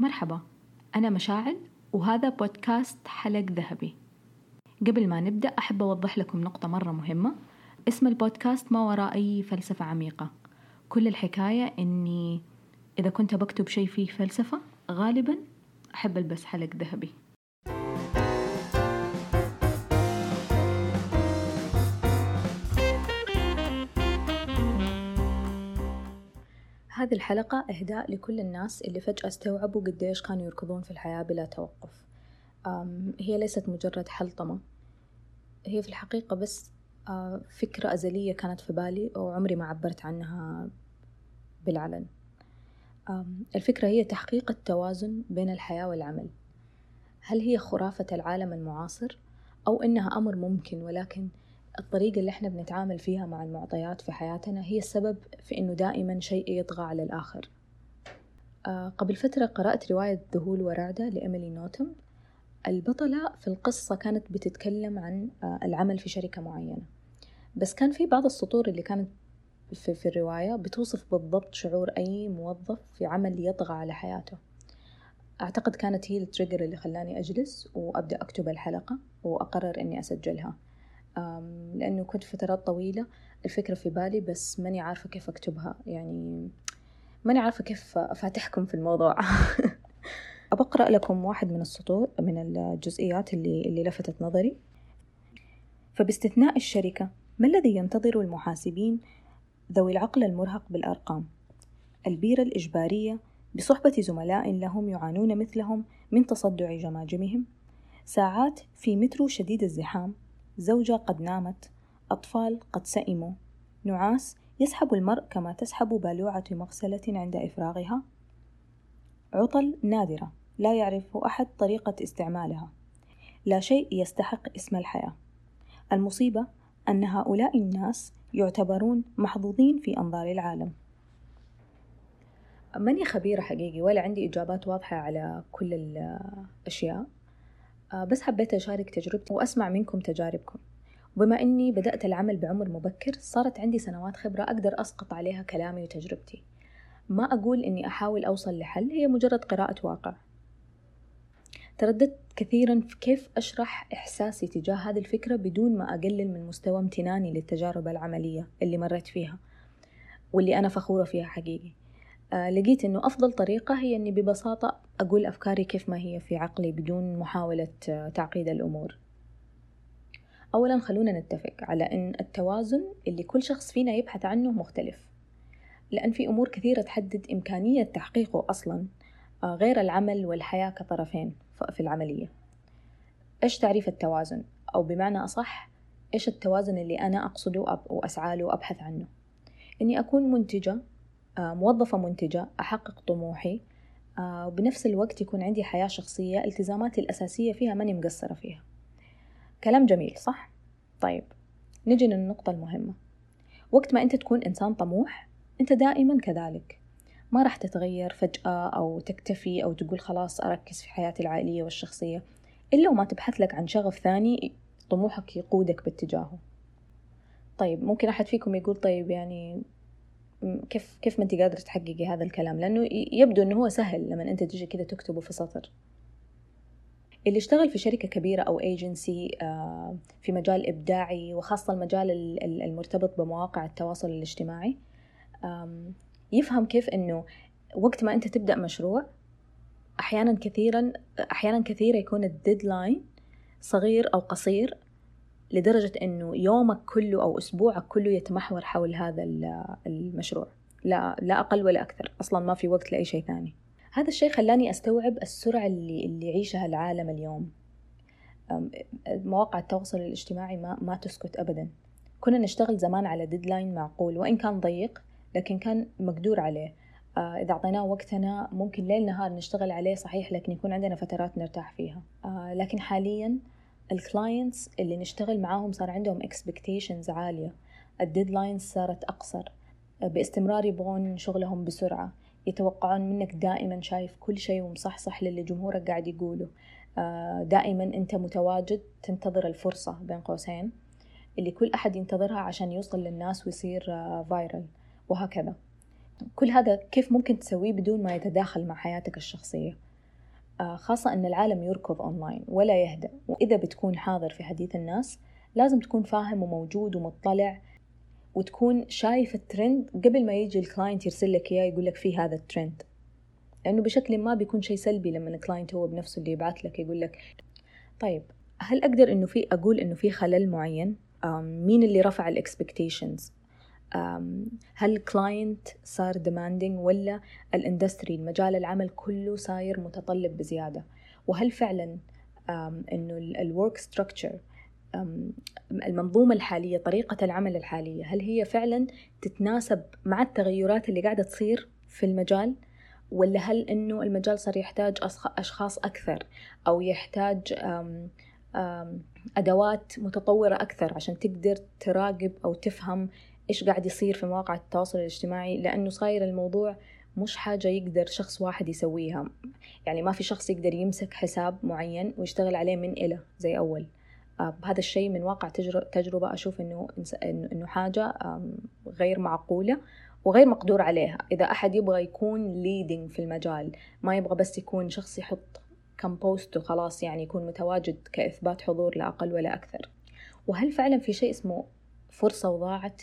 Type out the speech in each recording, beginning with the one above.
مرحبا أنا مشاعل وهذا بودكاست حلق ذهبي. قبل ما نبدأ أحب أوضح لكم نقطة مرة مهمة. اسم البودكاست ما وراء أي فلسفة عميقة. كل الحكاية إني إذا كنت بكتب شيء فيه فلسفة غالبا أحب ألبس حلق ذهبي. هذه الحلقة إهداء لكل الناس اللي فجأة استوعبوا قديش كانوا يركضون في الحياة بلا توقف. هي ليست مجرد حلطمة. هي في الحقيقة بس فكرة أزلية كانت في بالي وعمري ما عبرت عنها بالعلن. الفكرة هي تحقيق التوازن بين الحياة والعمل. هل هي خرافة العالم المعاصر أو إنها أمر ممكن ولكن الطريقة اللي إحنا بنتعامل فيها مع المعطيات في حياتنا هي السبب في إنه دائما شيء يطغى على الآخر. آه قبل فترة قرأت رواية ذهول ورعدة لإيميلي نوتومب. البطلة في القصة كانت بتتكلم عن آه العمل في شركة معينة. بس كان في بعض السطور اللي كانت في, في الرواية بتوصف بالضبط شعور أي موظف في عمل يطغى على حياته. أعتقد كانت هي ال trigger اللي خلاني أجلس وأبدأ أكتب الحلقة وأقرر إني أسجلها. لأنه كنت فترات طويلة الفكرة في بالي بس ماني عارفة كيف أكتبها. يعني ماني عارفة كيف أفاتحكم في الموضوع. أبقرأ لكم واحد من السطور من الجزئيات اللي, اللي لفتت نظري. فباستثناء الشركة ما الذي ينتظر المحاسبين ذوي العقل المرهق بالأرقام؟ البيرة الإجبارية بصحبة زملاء لهم يعانون مثلهم من تصدع جماجمهم؟ ساعات في مترو شديد الزحام زوجة قد نامت أطفال قد سئموا. نعاس يسحب المرء كما تسحب بالوعة مغسلة عند إفراغها؟ عطل نادرة لا يعرف أحد طريقة استعمالها. لا شيء يستحق اسم الحياة. المصيبة أن هؤلاء الناس يعتبرون محظوظين في أنظار العالم. ماني خبيرة حقيقي؟ ولا عندي إجابات واضحة على كل الأشياء. بس حبيت أشارك تجربتي وأسمع منكم تجاربكم. وبما أني بدأت العمل بعمر مبكر صارت عندي سنوات خبرة أقدر أسقط عليها كلامي وتجربتي. ما أقول أني أحاول أوصل لحل هي مجرد قراءة واقع. ترددت كثيرا في كيف أشرح إحساسي تجاه هذه الفكرة بدون ما أقلل من مستوى امتناني للتجارب العملية اللي مريت فيها واللي أنا فخورة فيها حقيقي. آه، لقيت إنه أفضل طريقة هي إني ببساطة أقول أفكاري كيف ما هي في عقلي بدون محاولة آه، تعقيد الأمور أولا خلونا نتفق على أن التوازن اللي كل شخص فينا يبحث عنه مختلف لأن في أمور كثيرة تحدد إمكانية تحقيقه أصلا آه، غير العمل والحياة كطرفين في العملية إيش تعريف التوازن؟ أو بمعنى أصح إيش التوازن اللي أنا أقصده وأسعى له وأبحث عنه؟ إني أكون منتجة آه، موظفة منتجة أحقق طموحي وبنفس الوقت يكون عندي حياة شخصية التزاماتي الأساسية فيها ماني مقصرة فيها. كلام جميل صح؟ طيب نجي للنقطة المهمة. وقت ما أنت تكون إنسان طموح أنت دائما كذلك. ما راح تتغير فجأة أو تكتفي أو تقول خلاص أركز في حياتي العائلية والشخصية إلا وما تبحث لك عن شغف ثاني طموحك يقودك باتجاهه. طيب ممكن أحد فيكم يقول طيب يعني كيف كيف ما انت قادرة تحققي هذا الكلام؟ لأنه يبدو إنه هو سهل لما أنت تجي كذا تكتبه في سطر. اللي اشتغل في شركة كبيرة أو ايجنسي آه، في مجال إبداعي وخاصة المجال المرتبط بمواقع التواصل الاجتماعي يفهم كيف إنه وقت ما أنت تبدأ مشروع أحيانا كثيرا أحيانا كثيرة يكون ال deadline صغير أو قصير لدرجة أنه يومك كله أو أسبوعك كله يتمحور حول هذا المشروع. لا, لا أقل ولا أكثر. أصلا ما في وقت لأي شيء ثاني. هذا الشيء خلاني أستوعب السرعة اللي, اللي يعيشها العالم اليوم. مواقع التواصل الاجتماعي ما, ما تسكت أبدا. كنا نشتغل زمان على deadline معقول وإن كان ضيق لكن كان مقدور عليه. آه، إذا أعطيناه وقتنا ممكن ليل نهار نشتغل عليه صحيح لكن يكون عندنا فترات نرتاح فيها. آه، لكن حاليا ال clients اللي نشتغل معاهم صار عندهم expectations عالية. ال deadlines صارت أقصر. باستمرار يبغون شغلهم بسرعة. يتوقعون منك دائما شايف كل شيء ومصحصح للي جمهورك قاعد يقوله. آه، دائما أنت متواجد تنتظر الفرصة بين قوسين. اللي كل أحد ينتظرها عشان يوصل للناس ويصير فايرل آه، وهكذا. كل هذا كيف ممكن تسويه بدون ما يتداخل مع حياتك الشخصية؟ آه، خاصة أن العالم يركض أونلاين ولا يهدأ. وإذا بتكون حاضر في حديث الناس لازم تكون فاهم وموجود ومطلع وتكون شايف الترند قبل ما يجي ال client يرسل لك إياه يقول لك في هذا الترند لأنه بشكل ما بيكون شيء سلبي لما ال client هو بنفسه اللي يبعث لك يقول لك طيب هل أقدر إنه في أقول إنه في خلل معين؟ مين اللي رفع ال expectations هل ال client صار demanding ولا ال industry المجال العمل كله صاير متطلب بزيادة؟ وهل فعلا إنه ال work structure المنظومة الحالية طريقة العمل الحالية هل هي فعلا تتناسب مع التغيرات اللي قاعدة تصير في المجال؟ ولا هل إنه المجال صار يحتاج أشخاص أكثر أو يحتاج أدوات متطورة أكثر عشان تقدر تراقب أو تفهم إيش قاعد يصير في مواقع التواصل الاجتماعي؟ لأنه صاير الموضوع مش حاجة يقدر شخص واحد يسويها. يعني ما في شخص يقدر يمسك حساب معين ويشتغل عليه من إلى زي أول. آه، هذا الشيء من واقع تجربة أشوف إنه إنه حاجة غير معقولة وغير مقدور عليها. إذا أحد يبغى يكون leading في المجال ما يبغى بس يكون شخص يحط كم post وخلاص يعني يكون متواجد كإثبات حضور لا أقل ولا أكثر. وهل فعلا في شيء اسمه فرصة وضاعت؟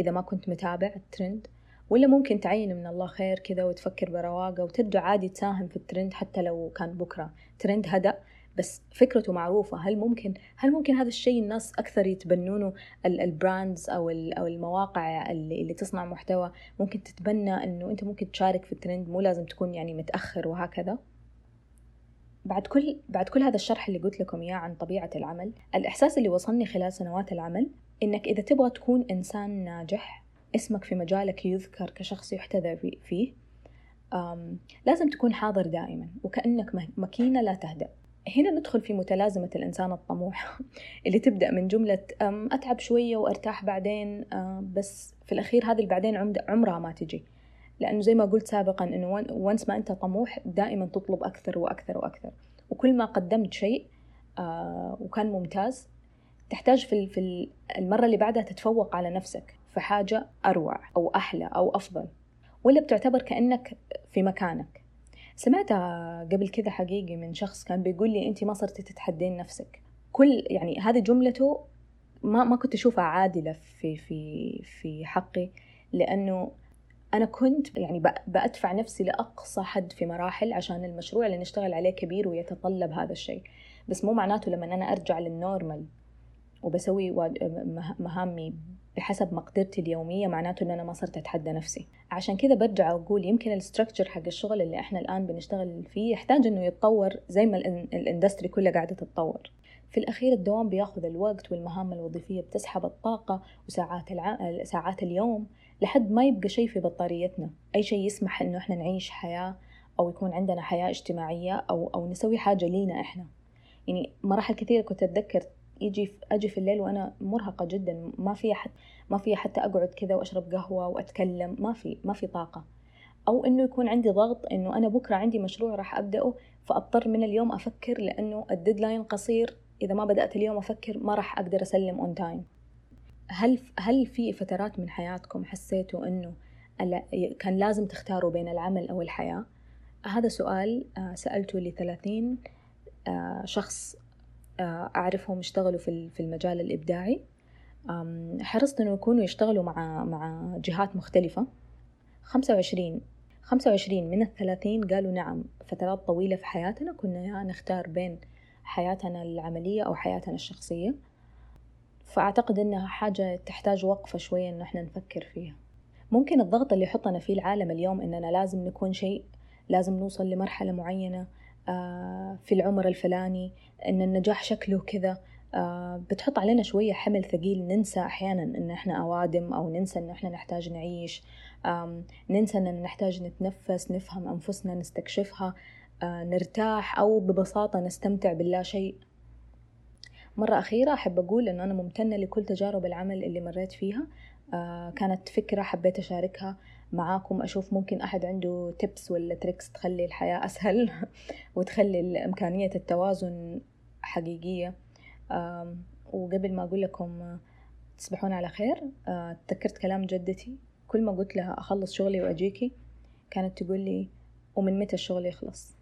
إذا ما كنت متابع الترند ولا ممكن تعين من الله خير كذا وتفكر برواقة وترجع عادي تساهم في الترند حتى لو كان بكرة ترند هدأ بس فكرته معروفة. هل ممكن هل ممكن هذا الشيء الناس أكثر يتبنونه؟ ال brands أو أو المواقع اللي, اللي تصنع محتوى ممكن تتبنى إنه أنت ممكن تشارك في الترند مو لازم تكون يعني متأخر وهكذا؟ بعد كل بعد كل هذا الشرح اللي قلت لكم إياه عن طبيعة العمل، الإحساس اللي وصلني خلال سنوات العمل إنك إذا تبغى تكون إنسان ناجح اسمك في مجالك يذكر كشخص يحتذى فيه لازم تكون حاضر دائما وكأنك ماكينة لا تهدأ. هنا ندخل في متلازمة الإنسان الطموح اللي تبدأ من جملة أتعب شوية وأرتاح بعدين بس في الأخير هذه البعدين عمرها ما تجي. لأنه زي ما قلت سابقا إنه وانس ما أنت طموح دائما تطلب أكثر وأكثر وأكثر. وكل ما قدمت شيء وكان ممتاز تحتاج في في المرة اللي بعدها تتفوق على نفسك في حاجة أروع أو أحلى أو أفضل ولا بتعتبر كأنك في مكانك. سمعت قبل كذا حقيقي من شخص كان بيقول لي أنت ما صرتي تتحدين نفسك. كل يعني هذه جملته ما ما كنت أشوفها عادلة في في في حقي لأنه أنا كنت يعني بأدفع نفسي لأقصى حد في مراحل عشان المشروع اللي نشتغل عليه كبير ويتطلب هذا الشيء. بس مو معناته لما أنا أرجع لل normal وبسوي مهامي بحسب مقدرتي اليومية معناته إن أنا ما صرت أتحدى نفسي. عشان كذا برجع أقول يمكن ال structure حق الشغل اللي إحنا الآن بنشتغل فيه يحتاج إنه يتطور زي ما ال industry كلها قاعدة تتطور. في الأخير الدوام بياخذ الوقت والمهام الوظيفية بتسحب الطاقة وساعات الع... ساعات اليوم لحد ما يبقى شيء في بطاريتنا. أي شيء يسمح إنه إحنا نعيش حياة أو يكون عندنا حياة اجتماعية أو أو نسوي حاجة لينا إحنا. يعني مراحل كثيرة كنت أتذكر يجي أجي في الليل وأنا مرهقة جدا ما في حتى ما في حتى أقعد كذا وأشرب قهوة وأتكلم ما في ما في طاقة. أو إنه يكون عندي ضغط إنه أنا بكرة عندي مشروع راح أبدأه فأضطر من اليوم أفكر لأنه ال deadline قصير إذا ما بدأت اليوم أفكر ما راح أقدر أسلم on time هل هل في فترات من حياتكم حسيتوا إنه كان لازم تختاروا بين العمل أو الحياة؟ هذا سؤال آه، سألته لثلاثين آه، شخص أعرفهم اشتغلوا في المجال الإبداعي. حرصت إنه يكونوا يشتغلوا مع مع جهات مختلفة. خمسة وعشرين خمسة وعشرين من الثلاثين قالوا نعم فترات طويلة في حياتنا كنا نختار بين حياتنا العملية أو حياتنا الشخصية. فأعتقد إنها حاجة تحتاج وقفة شوية إنه إحنا نفكر فيها. ممكن الضغط اللي يحطنا فيه العالم اليوم إننا لازم نكون شيء لازم نوصل لمرحلة معينة. آه، في العمر الفلاني إن النجاح شكله كذا. آه، بتحط علينا شوية حمل ثقيل ننسى أحيانا إن إحنا أوادم أو ننسى إن إحنا نحتاج نعيش. ننسى إن نحتاج نتنفس نفهم أنفسنا نستكشفها. آه، نرتاح أو ببساطة نستمتع باللا شيء. مرة أخيرة أحب أقول إنه أنا ممتنة لكل تجارب العمل اللي مريت فيها. كانت فكرة حبيت أشاركها. معاكم أشوف ممكن أحد عنده tips ولا tricks تخلي الحياة أسهل وتخلي إمكانية التوازن حقيقية. وقبل ما أقول لكم تصبحون على خير تذكرت كلام جدتي. كل ما قلت لها أخلص شغلي وأجيكي كانت تقول لي ومن متى الشغل يخلص؟